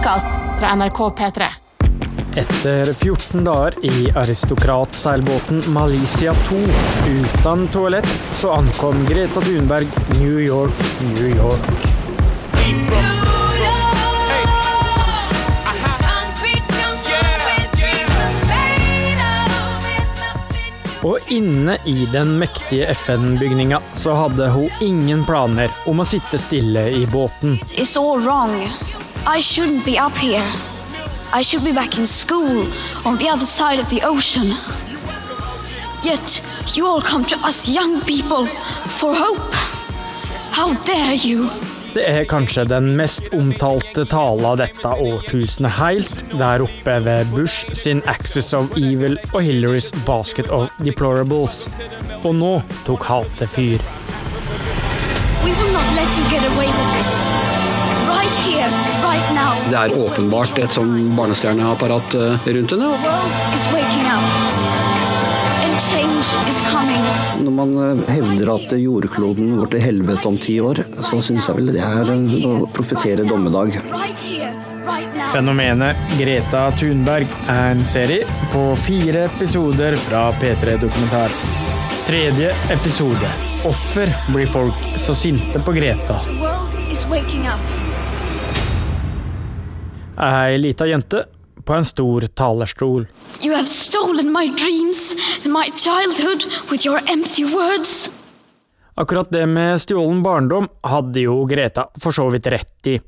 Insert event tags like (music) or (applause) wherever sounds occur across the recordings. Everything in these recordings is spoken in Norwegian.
podkast fra NRK P3. Etter 14 dager i aristokratseilbåten Malicia 2 uten toalett, så ankom Greta Thunberg New York, New York. Og inne i den mektige FN-bygninga så hadde hun ingen planer om å sitte stille i båten. It's all wrong. I shouldn't be up here. I should be back in school on the other side of the ocean. Yet you all come to us young people for hope. How dare you? Det er kanskje den mest omtalte tala dette årtusenet helt der oppe ved Bush sin Axis of Evil og Hillarys Basket of Deplorables. Og nå tok hatet fyr. We will not let you get away with this. Det er åpenbart et sånn barnestjerneapparat eh, rundt henne. Når man eh, hevder at jordkloden går til helvete om ti år, så syns jeg vel det er å profetere dommedag. Fenomenet Greta Thunberg er en serie på fire episoder fra P3 Dokumentar. Tredje episode. Offer blir folk så sinte på Greta? The world is waking up. Ei lita jente på en stor talerstol. You have stolen my dreams and my childhood with your empty words. Akkurat det med stjålen barndom hadde jo Greta for så vidt rett i,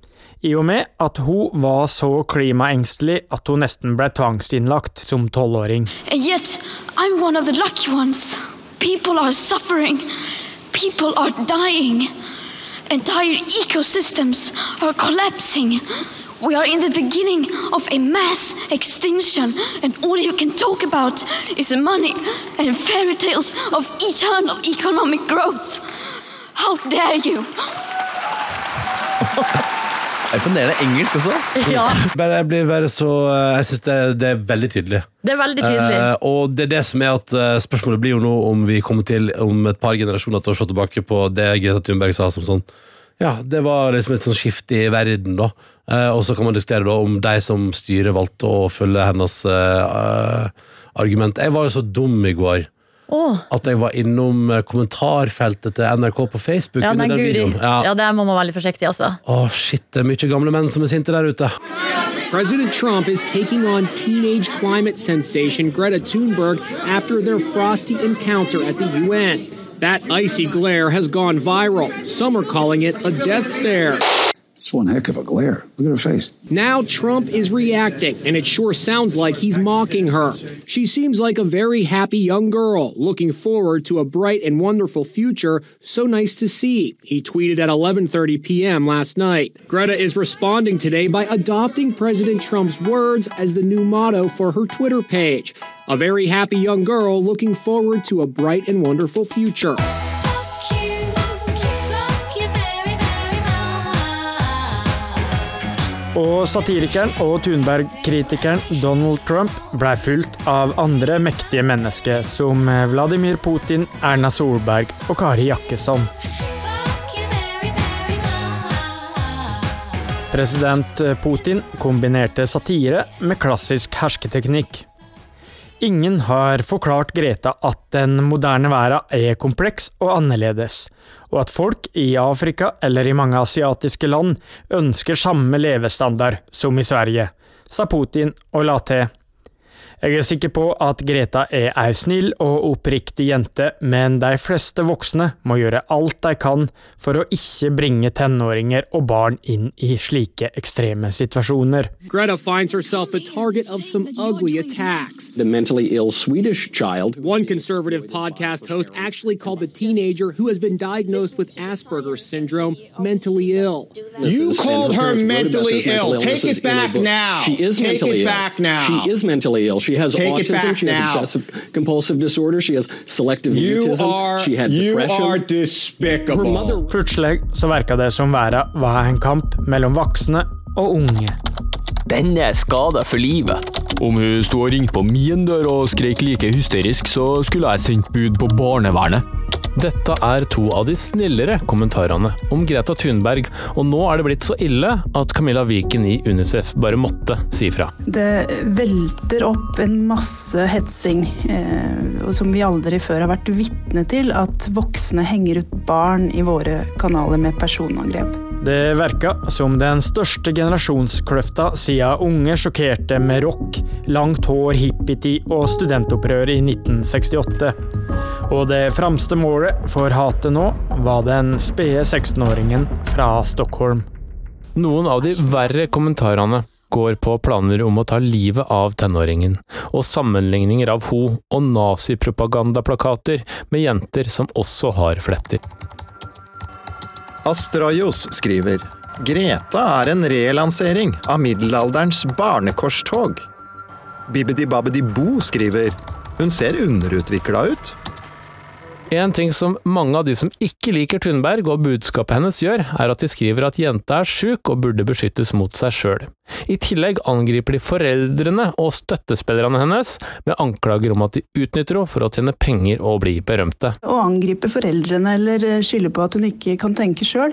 i og med at hun var så klimaengstelig at hun nesten ble tvangsinnlagt som tolvåring. And yet, I'm one of the lucky ones. People are suffering. People are dying. Entire ecosystems are collapsing. We are in the beginning of a mass extinction, and all you can talk about is money and fairy tales of eternal economic growth. How dare you! (laughs) Er imponerende engelsk også. (laughs) Ja, Bare, jeg blir bare så Jeg syns det, det er veldig tydelig. det er veldig tydelig. Eh, og det er det som er at eh, spørsmålet blir jo nå om vi kommer til om et par generasjoner til å se tilbake på det Greta Thunberg sa som sånn Ja, det var liksom et sånt skifte i verden, da. Eh, og så kan man diskutere da om de som styrer valgte å følge hennes eh, argument. Jeg var jo så dum i går. Oh. At jeg var innom eh, kommentarfeltet til NRK på Facebook. Ja, men under den guri. Ja. Ja, der må man være litt forsiktig, altså. Å, shit, det er mye gamle menn som er sinte der ute. President Trump is taking on teenage climate sensation Greta Thunberg after their frosty encounter at the UN. That icy glare has gone viral. Some are calling it a death stare. It's one heck of a glare. Look at her face. Now Trump is reacting, and it sure sounds like he's mocking her. She seems like a very happy young girl, looking forward to a bright and wonderful future. So nice to see. He tweeted at 11:30 p.m. last night. Greta is responding today by adopting President Trump's words as the new motto for her Twitter page. A very happy young girl looking forward to a bright and wonderful future. Og satirikeren og Thunberg-kritikeren Donald Trump ble fulgt av andre mektige mennesker som Vladimir Putin, Erna Solberg og Kari Jakkesson. President Putin kombinerte satire med klassisk hersketeknikk. Ingen har forklart Greta at den moderne verden er kompleks og annerledes, og at folk i Afrika eller i mange asiatiske land ønsker samme levestandard som i Sverige, sa Putin og la til. Jeg er sikker på at Greta er ei snill og oppriktig jente, men de fleste voksne må gjøre alt de kan for å ikke bringe tenåringer og barn inn i slike ekstreme situasjoner. Greta finds herself et target of some ugly attacks. The mentally ill Swedish child One conservative podcast host actually called the teenager who has been diagnosed with Asperger's syndrome mentally ill. You called her mentally ill. Take it back now. She is mentally ill. She is mentally ill. She has Take autism. She has now. obsessive compulsive disorder. She has selective You mutism. are she had you depression. are despicable. Her mother Plutselig så verka det som verden var en kamp mellom voksne og unge. Den er skada for livet. Om hun sto og ringte på min dør og skrek like hysterisk, så skulle jeg sendt bud på barnevernet. Dette er to av de snillere kommentarene om Greta Thunberg, og nå er det blitt så ille at Camilla Viken i Unicef bare måtte si fra. Det velter opp en masse hetsing, eh, som vi aldri før har vært vitne til. At voksne henger ut barn i våre kanaler med personangrep. Det verka som den største generasjonskløfta siden unge sjokkerte med rock, langt hår, hippietid og studentopprør i 1968. Og det fremste målet for hatet nå var den spede 16-åringen fra Stockholm. Noen av de verre kommentarene går på planer om å ta livet av tenåringen, og sammenligninger av ho og nazipropagandaplakater med jenter som også har fletter. Astrajos skriver Greta er en relansering av middelalderens barnekorstog. Bibbidi Babbidi Bo skriver hun ser underutvikla ut. En ting som mange av de som ikke liker Thunberg og budskapet hennes gjør, er at de skriver at jenta er sjuk og burde beskyttes mot seg sjøl. I tillegg angriper de foreldrene og støttespillerne hennes med anklager om at de utnytter henne for å tjene penger og bli berømte. Å angripe foreldrene eller skylde på at hun ikke kan tenke sjøl,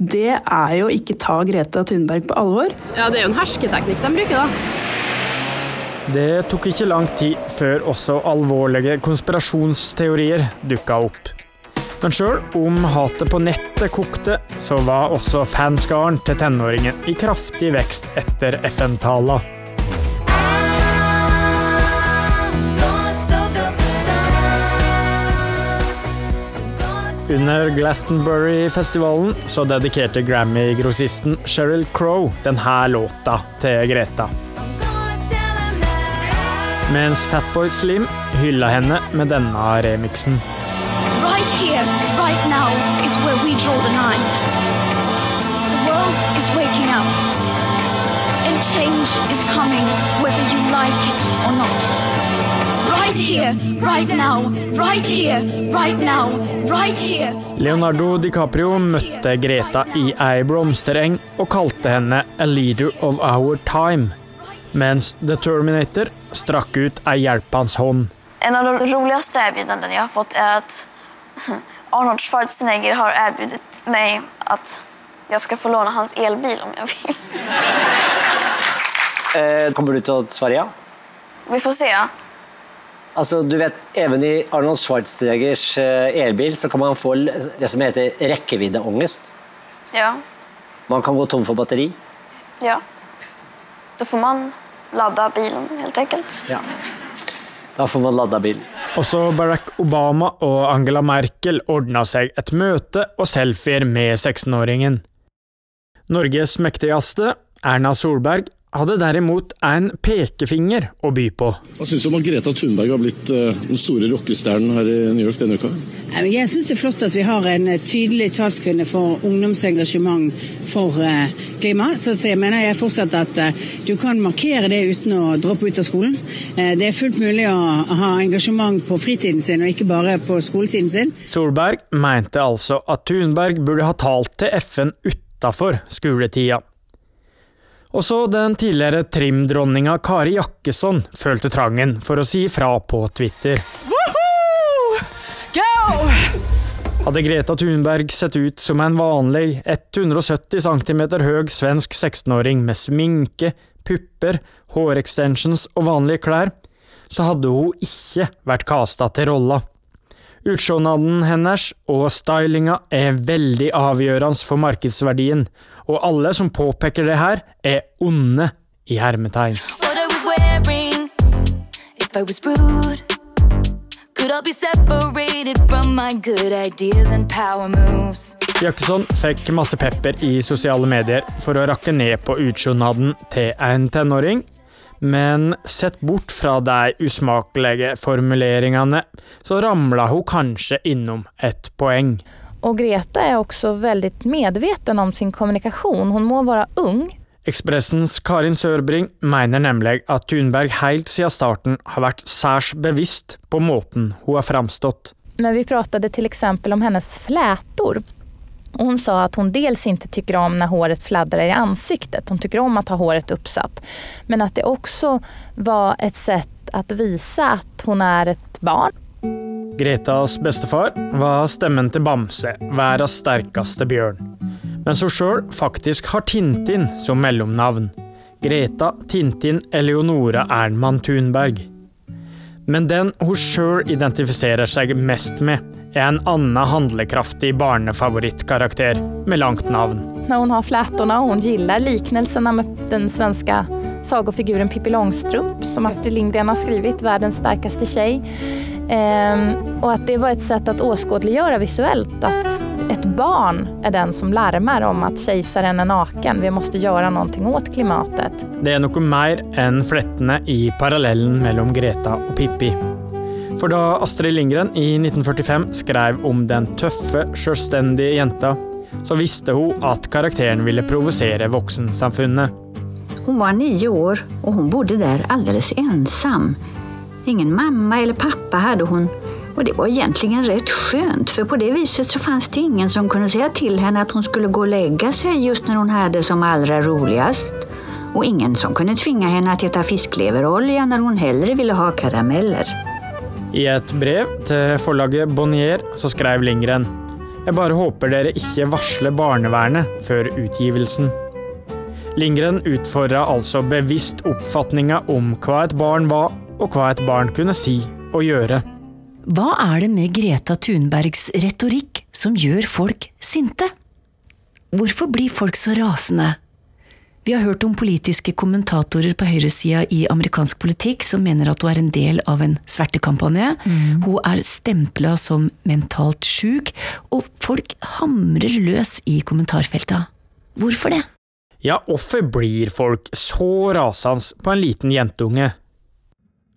det er jo ikke ta Greta Thunberg på alvor. Ja, det er jo en hersketeknikk de bruker, da. Det tok ikke lang tid før også alvorlige konspirasjonsteorier dukka opp. Men sjøl om hatet på nettet kokte, så var også fanskaren til tenåringen i kraftig vekst etter FN-tala. Under Glastonbury-festivalen så dedikerte Grammy-grossisten Sheryl Crow denne låta til Greta. Mens Fatboy Slim hylla henne med denne remixen. Right here, right now, is where we draw the line. The world is waking up. And change is coming, whether you like it or not. Right here, right now, right here, right now, right here. Leonardo DiCaprio møtte Greta i ei blomstereng og kalte henne a leader of our time, mens The Terminator strakk ut ei hjelpende hånd. En av de roligste tilbudene jeg har fått er at (laughs) Arnold Schwarzenegger har tilbudt meg at jeg skal få låne hans elbil om jeg vil. (laughs) Eh, kommer du til Sverige? Vi får se. Altså, du vet, Even i Arnold Schwarzeneggers eh, elbil så kan man få det som heter rekkeviddeangst. Ja, Man kan gå tom for batteri. ja. Då får man ladda bilen helt enkelt. Ja. Da får man ladda bilen. Også Barack Obama og Angela Merkel ordna seg et møte og selfier med 16-åringen. Norges mektigste, Erna Solberg, hadde derimot en pekefinger å by på. Hva syns du om at Greta Thunberg har blitt eh, den store rockestjernen her i New York denne uka? Jeg syns det er flott at vi har en eh, tydelig talskvinne for ungdomsengasjement for eh, klima. Så jeg mener jeg fortsatt at du kan markere det uten å droppe ut av skolen. Det er fullt mulig å ha engasjement på fritiden sin, og ikke bare på skoletiden sin. Solberg mente altså at Thunberg burde ha talt til FN utafor skoletida. Også den tidligere trimdronninga Kari Jakkesson følte trangen for å si fra på Twitter. Hadde Greta Thunberg sett ut som en vanlig 170 cm høy svensk 16-åring med sminke, pupper, hårextensions og vanlige klær, så hadde hun ikke vært kasta til rolla. Utseendet hennes og stylinga er veldig avgjørende for markedsverdien, og alle som påpeker det her, er onde i hermetegn. Wearing, rude? Jakkesson fikk masse pepper i sosiale medier for å rakke ned på utsjonaden til en tenåring, men sett bort fra de usmakelige formuleringene, så ramla hun kanskje innom et poeng. Och Greta er også veldig medveten om sin kommunikasjon. Hun må være ung, Ekspressens Karin Sørbring mener nemlig at Thunberg helt siden starten har vært særs bevisst på måten hun har framstått. men vi pratet f.eks. exempel om hennes flætor. Hun hon sa at hun dels ikke tycker om når håret fladrer i ansiktet, hun tycker om å ha håret oppsatt, Men at det også var et sett å vise at hun er et barn. Gretas bestefar var stemmen til Bamse, verdens sterkeste bjørn. Mens hun sjøl faktisk har Tintin som mellomnavn. Greta Tintin Eleonora Ernmann Thunberg. Men den hun sjøl identifiserer seg mest med, er en annen handlekraftig barnefavorittkarakter med langt navn. Når hun har flätorna og hun gillar liknelserna med den svenske sagofiguren Pippi Långstrump som Astrid Lindgren har skrivit, verdens sterkeste tjej. Ehm, och att det var ett sätt att åskådliggöra visuellt att ett barn är den som larmer om att kejsaren är naken. Vi måste göra någonting åt klimatet. Det er noe mer enn flettene i parallellen mellom Greta og Pippi. For da Astrid Lindgren i 1945 skrev om den tøffe, selvstendige jenta, så visste hun at karakteren ville provosere voksensamfunnet. Hon var nio år og hun bodde der alldeles ensam. Ingen mamma eller pappa hade hon och det var egentligen rätt skönt för på det viset så fanns det ingen som kunde säga till henne att hon skulle gå och lägga sig just när hon hade som allra roligast. Och ingen som kunde tvinga henne att äta fiskleverolja när hon hellre ville ha karameller. I et brev til forlaget Bonnier så skrev Lindgren Jeg bare håper dere ikke varsler barnevernet før utgivelsen. Lindgren utfordra altså bevisst oppfatninga om hva et barn var, og hva et barn kunne si og gjøre. Hva er det med Greta Thunbergs retorikk som gjør folk sinte? Hvorfor blir folk så rasende? Vi har hørt om politiske kommentatorer på høyresida i amerikansk politikk som mener at hun er en del av en svertekampanje. Mm. Hun er stempla som mentalt sjuk, og folk hamrer løs i kommentarfelta. Hvorfor det? Ja, hvorfor blir folk så rasende på en liten jentunge?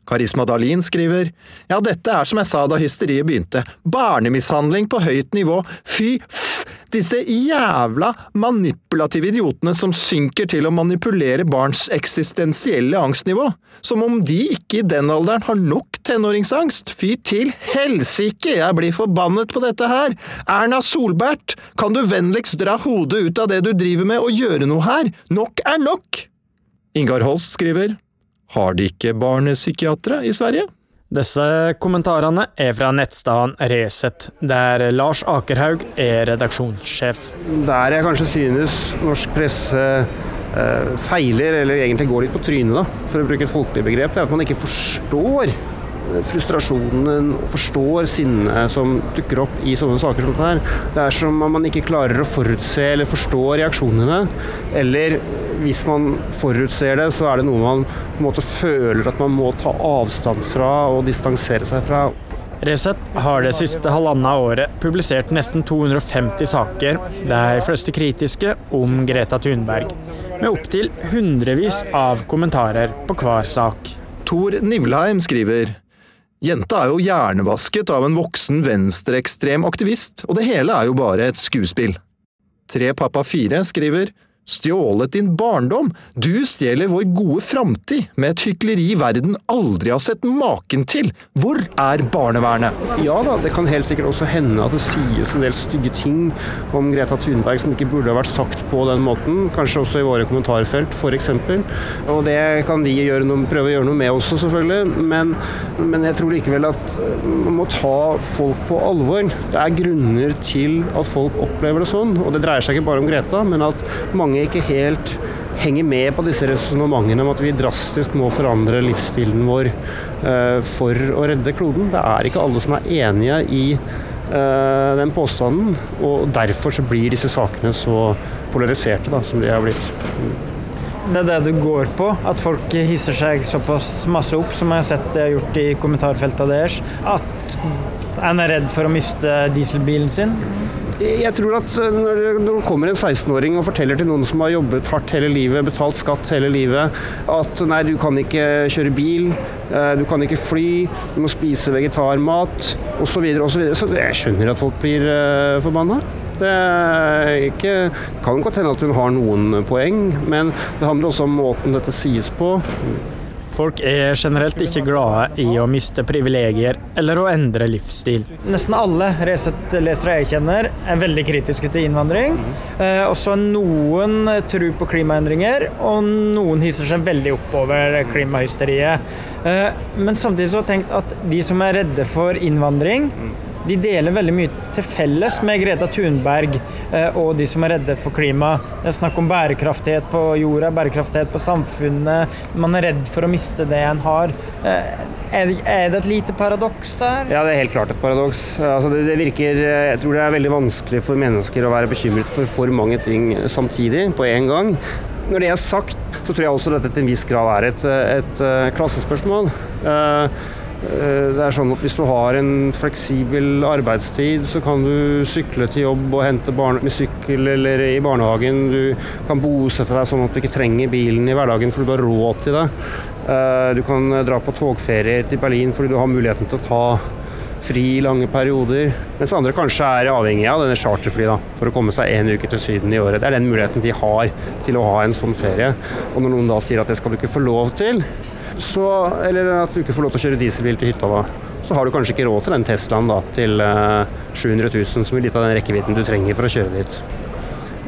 Karisma Dahlin skriver Ja, dette er som jeg sa da hysteriet begynte. Barnemishandling på høyt nivå. Fy f... Disse jævla manipulative idiotene som synker til å manipulere barns eksistensielle angstnivå. Som om de ikke i den alderen har nok tenåringsangst. Fy til helsike, jeg blir forbannet på dette her. Erna Solbert, kan du vennligst dra hodet ut av det du driver med og gjøre noe her? Nok er nok! Ingar Holst skriver har de ikke barnepsykiatere i Sverige? Disse kommentarene er fra nettstedet Resett, der Lars Akerhaug er redaksjonssjef. Der jeg kanskje synes norsk presse eh, feiler, eller egentlig går litt på trynet, da, for å bruke et folkelig begrep, det er at man ikke forstår frustrasjonen og forstår sinnet som dukker opp i sånne saker som det her. Det er som om man ikke klarer å forutse eller forstå reaksjonene. Eller hvis man forutser det, så er det noe man på en måte føler at man må ta avstand fra og distansere seg fra. Resett har det siste halvannet året publisert nesten 250 saker, de fleste kritiske, om Greta Thunberg. Med opptil hundrevis av kommentarer på hver sak. Tor Nivlheim skriver Jenta er jo hjernevasket av en voksen venstreekstrem aktivist, og det hele er jo bare et skuespill. Tre pappa fire skriver Stjålet din barndom, du stjeler vår gode framtid med et hykleri verden aldri har sett maken til. Hvor er barnevernet? Ja da, det kan helt sikkert også hende at det sies en del stygge ting om Greta Thunberg som ikke burde ha vært sagt på den måten. Kanskje også i våre kommentarfelt, f.eks. Og det kan gjøre noe, prøve å gjøre noe med også, selvfølgelig. Men, men jeg tror likevel at man må ta folk på alvor. Det er grunner til at folk opplever det sånn. Og det dreier seg ikke bare om Greta, men at mange ikke helt henger med på disse resonnementene om at vi drastisk må forandre livsstilen vår uh, for å redde kloden. Det er ikke alle som er enige i uh, den påstanden, og derfor så blir disse sakene så polariserte da, som de har blitt. Det er det du går på? At folk hisser seg såpass masse opp, som jeg har sett det har gjort i kommentarfeltene deres? At en er redd for å miste dieselbilen sin? Jeg tror at når det kommer en 16-åring og forteller til noen som har jobbet hardt hele livet, betalt skatt hele livet, at nei, du kan ikke kjøre bil, du kan ikke fly, du må spise vegetarmat osv., osv. Så, så, jeg skjønner at folk blir uh, forbanna. Det ikke, kan godt hende at hun har noen poeng, men det handler også om måten dette sies på. Folk er generelt ikke glade i å miste privilegier eller å endre livsstil. Nesten alle Resett-lesere jeg kjenner, er veldig kritiske til innvandring. Eh, også noen tror på klimaendringer, og noen hisser seg veldig opp over klimahysteriet. Eh, men samtidig så har jeg tenkt at de som er redde for innvandring, de deler veldig mye til felles med Greta Thunberg eh, og de som er redde for klima. Det er snakk om bærekraftighet på jorda, bærekraftighet på samfunnet. Man er redd for å miste det en har. Eh, er det, er det et lite paradoks der? Ja, det er helt klart et paradoks. Altså, det, det virker, jeg tror det er veldig vanskelig for mennesker å være bekymret for for mange ting samtidig på en gang. Når det er sagt, så tror jeg også dette til en viss grad er et, et, et klassespørsmål. Uh, det er sånn at Hvis du har en fleksibel arbeidstid, så kan du sykle til jobb og hente barn med sykkel eller i barnehagen. Du kan bosette deg sånn at du ikke trenger bilen i hverdagen fordi du har råd til det. Du kan dra på togferier til Berlin fordi du har muligheten til å ta fri i lange perioder. Mens andre kanskje er avhengig av denne charterfly for å komme seg en uke til Syden i året. Det er den muligheten de har til å ha en sånn ferie. Og når noen da sier at det skal du ikke få lov til, så, eller at du ikke får lov til å kjøre dieselbil til hytta da, så har du kanskje ikke råd til den Teslaen da, til uh, 700 000, som er litt av den rekkevidden du trenger for å kjøre dit.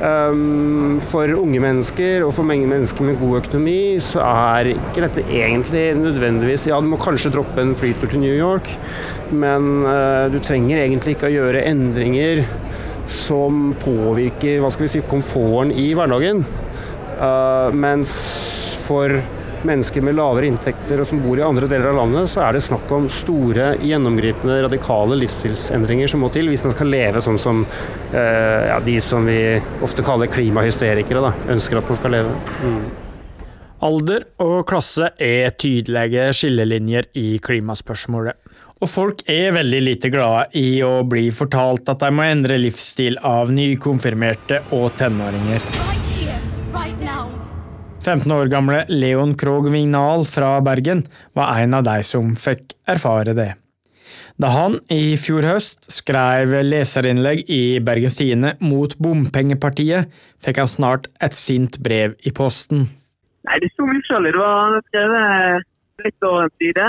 Um, for unge mennesker og for mange mennesker med god økonomi så er ikke dette egentlig nødvendigvis Ja, du må kanskje droppe en flytur til New York, men uh, du trenger egentlig ikke å gjøre endringer som påvirker hva skal vi si, komforten i hverdagen. Uh, mens for mennesker med lavere inntekter og som bor i andre deler av landet, så er det snakk om store, gjennomgripende, radikale livsstilsendringer som må til hvis man skal leve sånn som eh, ja, de som vi ofte kaller klimahysterikere, da, ønsker at man skal leve. Mm. Alder og klasse er tydelige skillelinjer i klimaspørsmålet. Og folk er veldig lite glade i å bli fortalt at de må endre livsstil av nykonfirmerte og tenåringer. 15 år gamle Leon Krogh Vignal fra Bergen var en av de som fikk erfare det. Da han i fjor høst skrev leserinnlegg i Bergens Tidende mot bompengepartiet, fikk han snart et sint brev i posten. Nei, det sto mye forskjellig. Det var skrevet litt over en side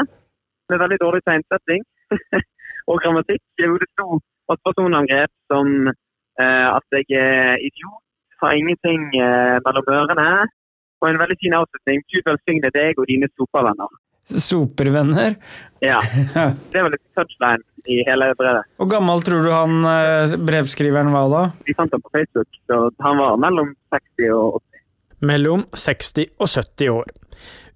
med veldig dårlig tegnsetting (laughs) og grammatikk. Hvor det sto at personangrep som eh, at jeg er idiot, har ingenting eh, mellom ørene, og en veldig fin avslutning. Gud velsigne deg og dine sopervenner. Sopervenner? (laughs) Ja. Det var litt touchline i hele brevet. Hvor gammel tror du han eh, brevskriveren var da? Vi fant ham på Facebook, så han var mellom 60 og 80. Mellom 60 og 70 år.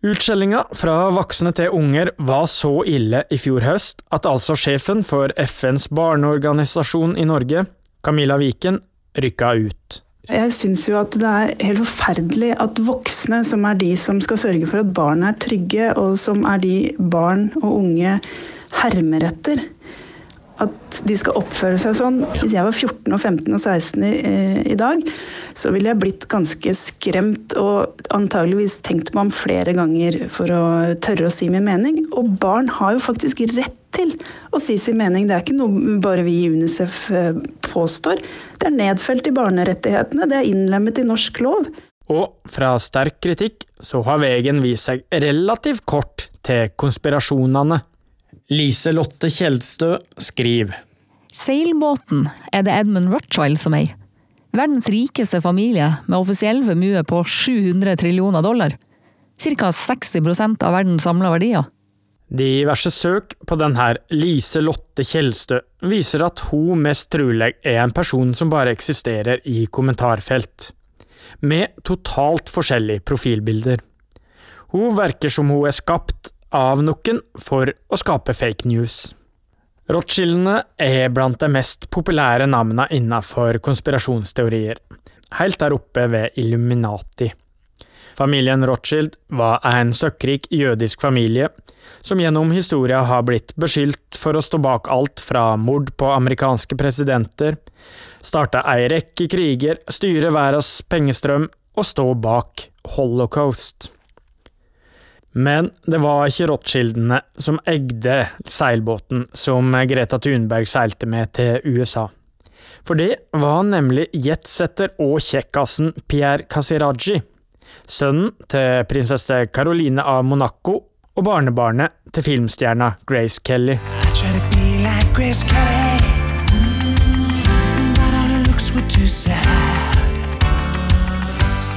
Utskjellinga fra voksne til unger var så ille i fjor høst at altså sjefen for FNs barneorganisasjon i Norge, Camilla Viken, rykka ut. Jeg syns jo at det er helt forferdelig at voksne, som er de som skal sørge for at barn er trygge, og som er de barn og unge hermer etter, at de skal oppføre seg sånn. Hvis jeg var 14 og 15 og 16 i, eh, i dag, så ville jeg blitt ganske skremt og antageligvis tenkt meg om flere ganger for å tørre å si min mening. Og barn har jo faktisk rett til å si sin mening. Det er ikke noe bare vi i UNICEF eh, påstår. Det er nedfelt i barnerettighetene, det er innlemmet i norsk lov. Og fra sterk kritikk så har veien vist seg relativt kort til konspirasjonene. Lise Lotte Kjeldstø skriver. Seilbåten er det Edmund Rothschild som eier. Verdens rikeste familie med offisiell formue på 700 trillioner dollar. Ca 60% av verdens samla verdier. Diverse søk på denne Lise Lotte Kjeldstø viser at hun mest trolig er en person som bare eksisterer i kommentarfelt, med totalt forskjellige profilbilder. Hun virker som hun er skapt av noen for å skape fake news. Rothschildene er blant de mest populære navnene innenfor konspirasjonsteorier, helt der oppe ved Illuminati. Familien Rothschild var en søkkrik jødisk familie, som gjennom historia har blitt beskyldt for å stå bak alt fra mord på amerikanske presidenter, starte ei rekke kriger, styre verdens pengestrøm og stå bak holocaust. Men det var ikke Rothschildene som eide seilbåten som Greta Thunberg seilte med til USA. For det var nemlig jetsetter og kjekkasen Pierre Casiraji. Sønnen til prinsesse Caroline av Monaco og barnebarnet til filmstjerna Grace Kelly.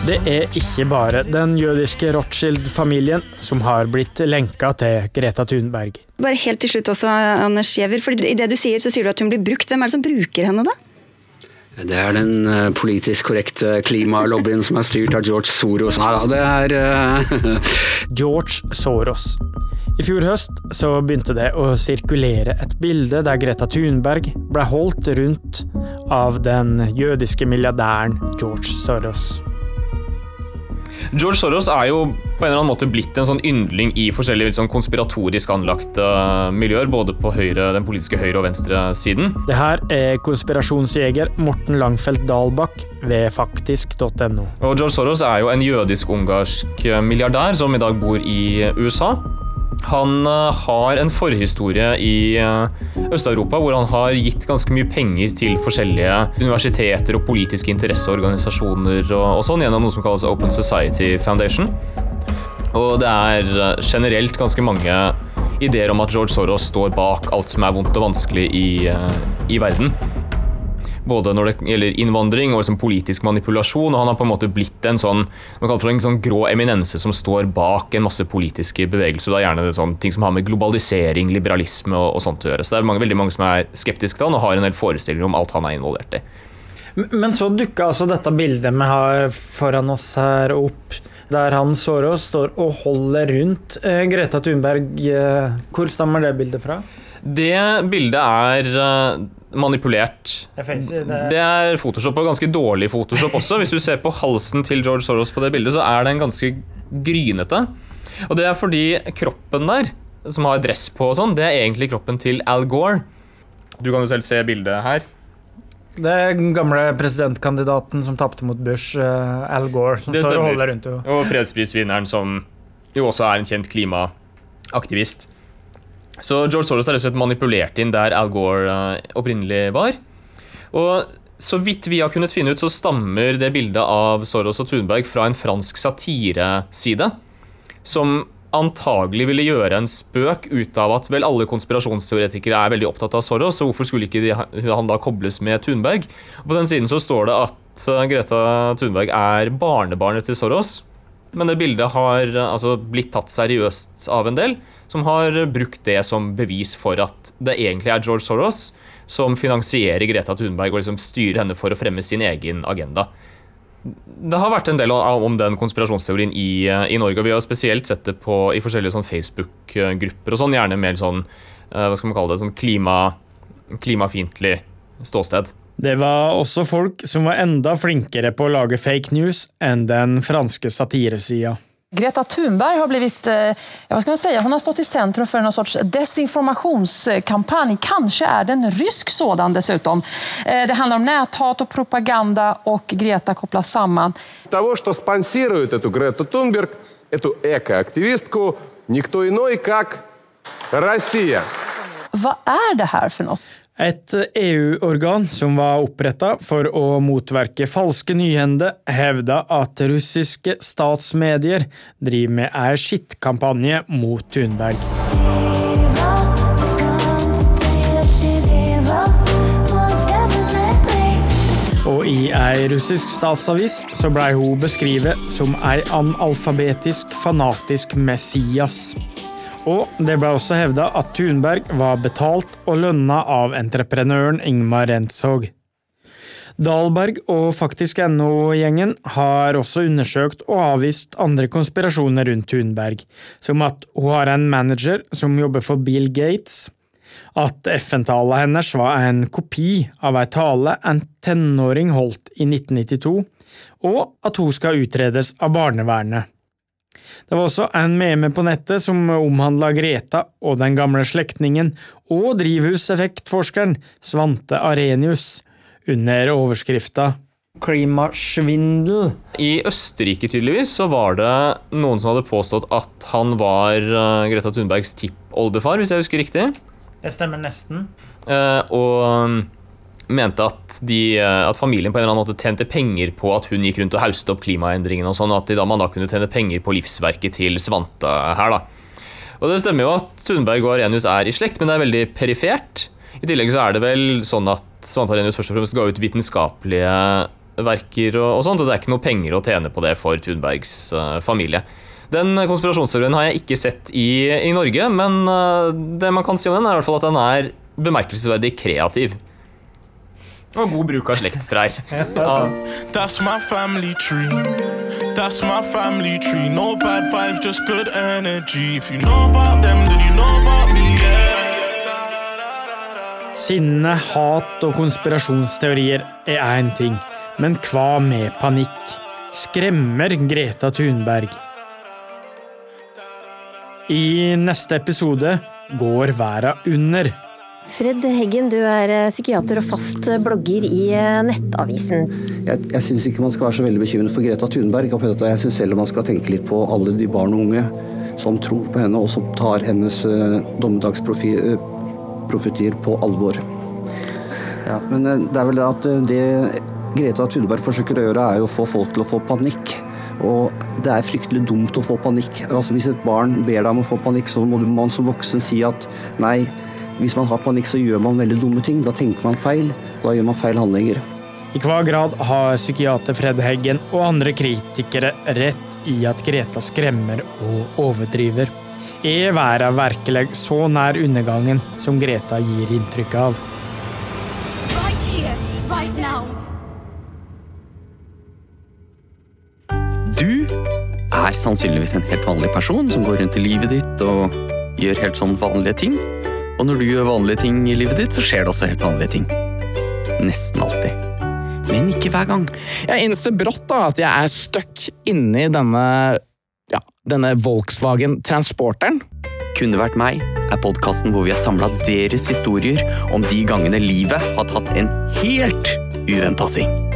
Det er ikke bare den jødiske Rothschild-familien som har blitt lenka til Greta Thunberg. Bare helt til slutt også, Anders Giæver. I det du sier, så sier du at hun blir brukt. Hvem er det som bruker henne, da? Det er den uh, politisk korrekte klimalobbyen som er styrt av George Soros. Nei da, det er uh... (laughs) George Soros. I fjor høst så begynte det å sirkulere et bilde der Greta Thunberg ble holdt rundt av den jødiske milliardæren George Soros. George Soros er jo på en eller annen måte blitt en sånn yndling i forskjellige sånn konspiratorisk anlagte miljøer, både på høyre, den politiske høyre- og venstresiden. Det her er konspirasjonsjeger Morten Langfeldt Dalbakk ved faktisk.no. Og George Soros er jo en jødisk-ungarsk milliardær som i dag bor i USA. Han har en forhistorie i Øst-Europa hvor han har gitt ganske mye penger til forskjellige universiteter og politiske interesseorganisasjoner og, og sånn gjennom noe som kalles Open Society Foundation. Og det er uh, generelt ganske mange ideer om at George Soros står bak alt som er vondt og vanskelig i, i verden både når det gjelder innvandring og liksom politisk manipulasjon. og Han har på en måte blitt en sånn, en sånn grå eminense som står bak en masse politiske bevegelser. Det er gjerne sånn, ting som har med globalisering, liberalisme og, og sånt å gjøre. Så det er mange, veldig mange som er skeptiske til han og har en del forestillinger om alt han er involvert i. Men så dukka altså dette bildet vi har foran oss her opp, der han Soros står og holder rundt eh, Greta Thunberg. Eh, hvor stammer det bildet fra? Det bildet er uh, manipulert. Det er Photoshop og ganske dårlig Photoshop også. Hvis du ser på halsen til George Soros på det bildet, så er den ganske grynete. Og det er fordi kroppen der, som har dress på og sånn, det er egentlig kroppen til Al Gore. Du kan jo selv se bildet her. Det er den gamle presidentkandidaten som tapte mot Bush, uh, Al Gore, som det står og holder rundt henne. Og fredsprisvinneren, som jo også er en kjent klimaaktivist. Så George Soros har rett og slett manipulert inn der Al Gore uh, opprinnelig var. Og så vidt vi har kunnet finne ut, så stammer det bildet av Soros og Thunberg fra en fransk satireside. Som antagelig ville gjøre en spøk ut av at vel alle konspirasjonsteoretikere er veldig opptatt av Soros, så hvorfor skulle ikke de, han da kobles med Thunberg? På den siden så står det at eh, Greta Thunberg er barnebarnet til Soros. Men det bildet har altså, blitt tatt seriøst av en del som har brukt det som bevis for at det egentlig er George Soros som finansierer Greta Thunberg og liksom styrer henne for å fremme sin egen agenda. Det har vært en del om den konspirasjonsteorien i, i Norge, og vi har spesielt sett det på, i forskjellige sånn Facebook-grupper og sånn, gjerne mer sånn eh, hva skal man kalle det, sånn klima, klimafiendtlig ståsted. Det var også folk som var enda flinkere på å lage fake news enn den franske satiresida. Greta Thunberg har blivit, eh, vad ska man säga, hon har stått i centrum för någon sorts desinformationskampanj. Kanske är det en rysk sådan dessutom. Eh, det handlar om näthat och propaganda och Greta kopplas samman. Того, что спонсирует эту Грету Тунберг, эту экоактивистку, никто иной, как Россия. Vad är det här för något? Et EU-organ som var oppretta for å motverke falske nyhender, hevda at russiske statsmedier driver med ei skittkampanje mot Thunberg. Og i ei russisk statsavis så blei hun beskrevet som ei analfabetisk, fanatisk Messias. Og det ble også hevda at Thunberg var betalt og lønna av entreprenøren Ingmar Renshaug. Dahlberg og faktisk NO-gjengen har også undersøkt og avvist andre konspirasjoner rundt Thunberg, som at hun har en manager som jobber for Bill Gates, at FN-talen hennes var en kopi av ei tale en tenåring holdt i 1992, og at hun skal utredes av barnevernet. Det var også en meme på nettet som omhandla Greta og den gamle slektningen og drivhuseffektforskeren Svante Arenius, under overskrifta Klimasvindel. I Østerrike tydeligvis så var det noen som hadde påstått at han var uh, Greta Thunbergs tippoldefar, hvis jeg husker riktig. Det stemmer nesten. Uh, og mente at, de, eh, at familien på en eller annen måte tjente penger på at hun gikk rundt og hauste opp klimaendringene og sånn, og at da, man da kunne tjene penger på livsverket til Svante her, da. Og det stemmer jo at Thunberg og Arenius er i slekt, men det er veldig perifert. I tillegg så er det vel sånn at Svante Arenius først og fremst ga ut vitenskapelige verker og, og sånt, og det er ikke noe penger å tjene på det for Thunbergs uh, familie. Den konspirasjonsteorien har jeg ikke sett i, i Norge, men uh, det man kan si om den, er i hvert fall at den er bemerkelsesverdig kreativ. Og god bruk av slektstrær. (laughs) That's my family tree. That's my family tree. No bad vibes, just good energy. If you know about them, then you know about me. Yeah. Sinne, hat og konspirasjonsteorier er én ting, men hva med panikk? Skremmer Greta Thunberg? I neste episode går verden under. Fred Heggen, du er eh, psykiater og fast blogger i eh, Nettavisen. Jeg, jeg syns ikke man skal være så veldig bekymret for Greta Thunberg. Jeg syns heller man skal tenke litt på alle de barn og unge som tror på henne, og som tar hennes uh, dommedagsprofetier på alvor. Ja, men det er vel det at det Greta Thunberg forsøker å gjøre, er jo å få folk til å få panikk. Og det er fryktelig dumt å få panikk. Altså Hvis et barn ber deg om å få panikk, så må man som voksen si at nei, hvis man har panikk, så gjør man veldig dumme ting. Da tenker man feil. Da gjør man feil handlinger. I hva grad har psykiater Fred Heggen og andre kritikere rett i at Greta skremmer og overdriver? Er verden virkelig så nær undergangen som Greta gir inntrykk av? Right here, right now. Du er sannsynligvis en helt vanlig person som går rundt i livet ditt og gjør helt sånn vanlige ting. Og når du gjør vanlige ting i livet ditt, så skjer det også helt vanlige ting. Nesten alltid. Men ikke hver gang. Jeg innser brått da at jeg er stuck inni denne, ja, denne Volkswagen Transporteren. Kunne vært meg er podkasten hvor vi har samla deres historier om de gangene livet har tatt en helt uventa sving.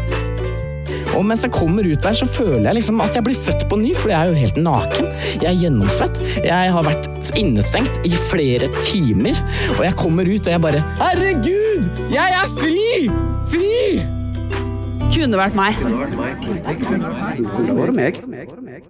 Og mens jeg kommer ut der, så føler jeg liksom at jeg blir født på ny, for jeg er jo helt naken. Jeg er gjennomsvett. Jeg har vært innestengt i flere timer, og jeg kommer ut og jeg bare Herregud! Jeg er fri! Fri! Kunne vært meg. Kunne vært meg. Det kunne vært meg.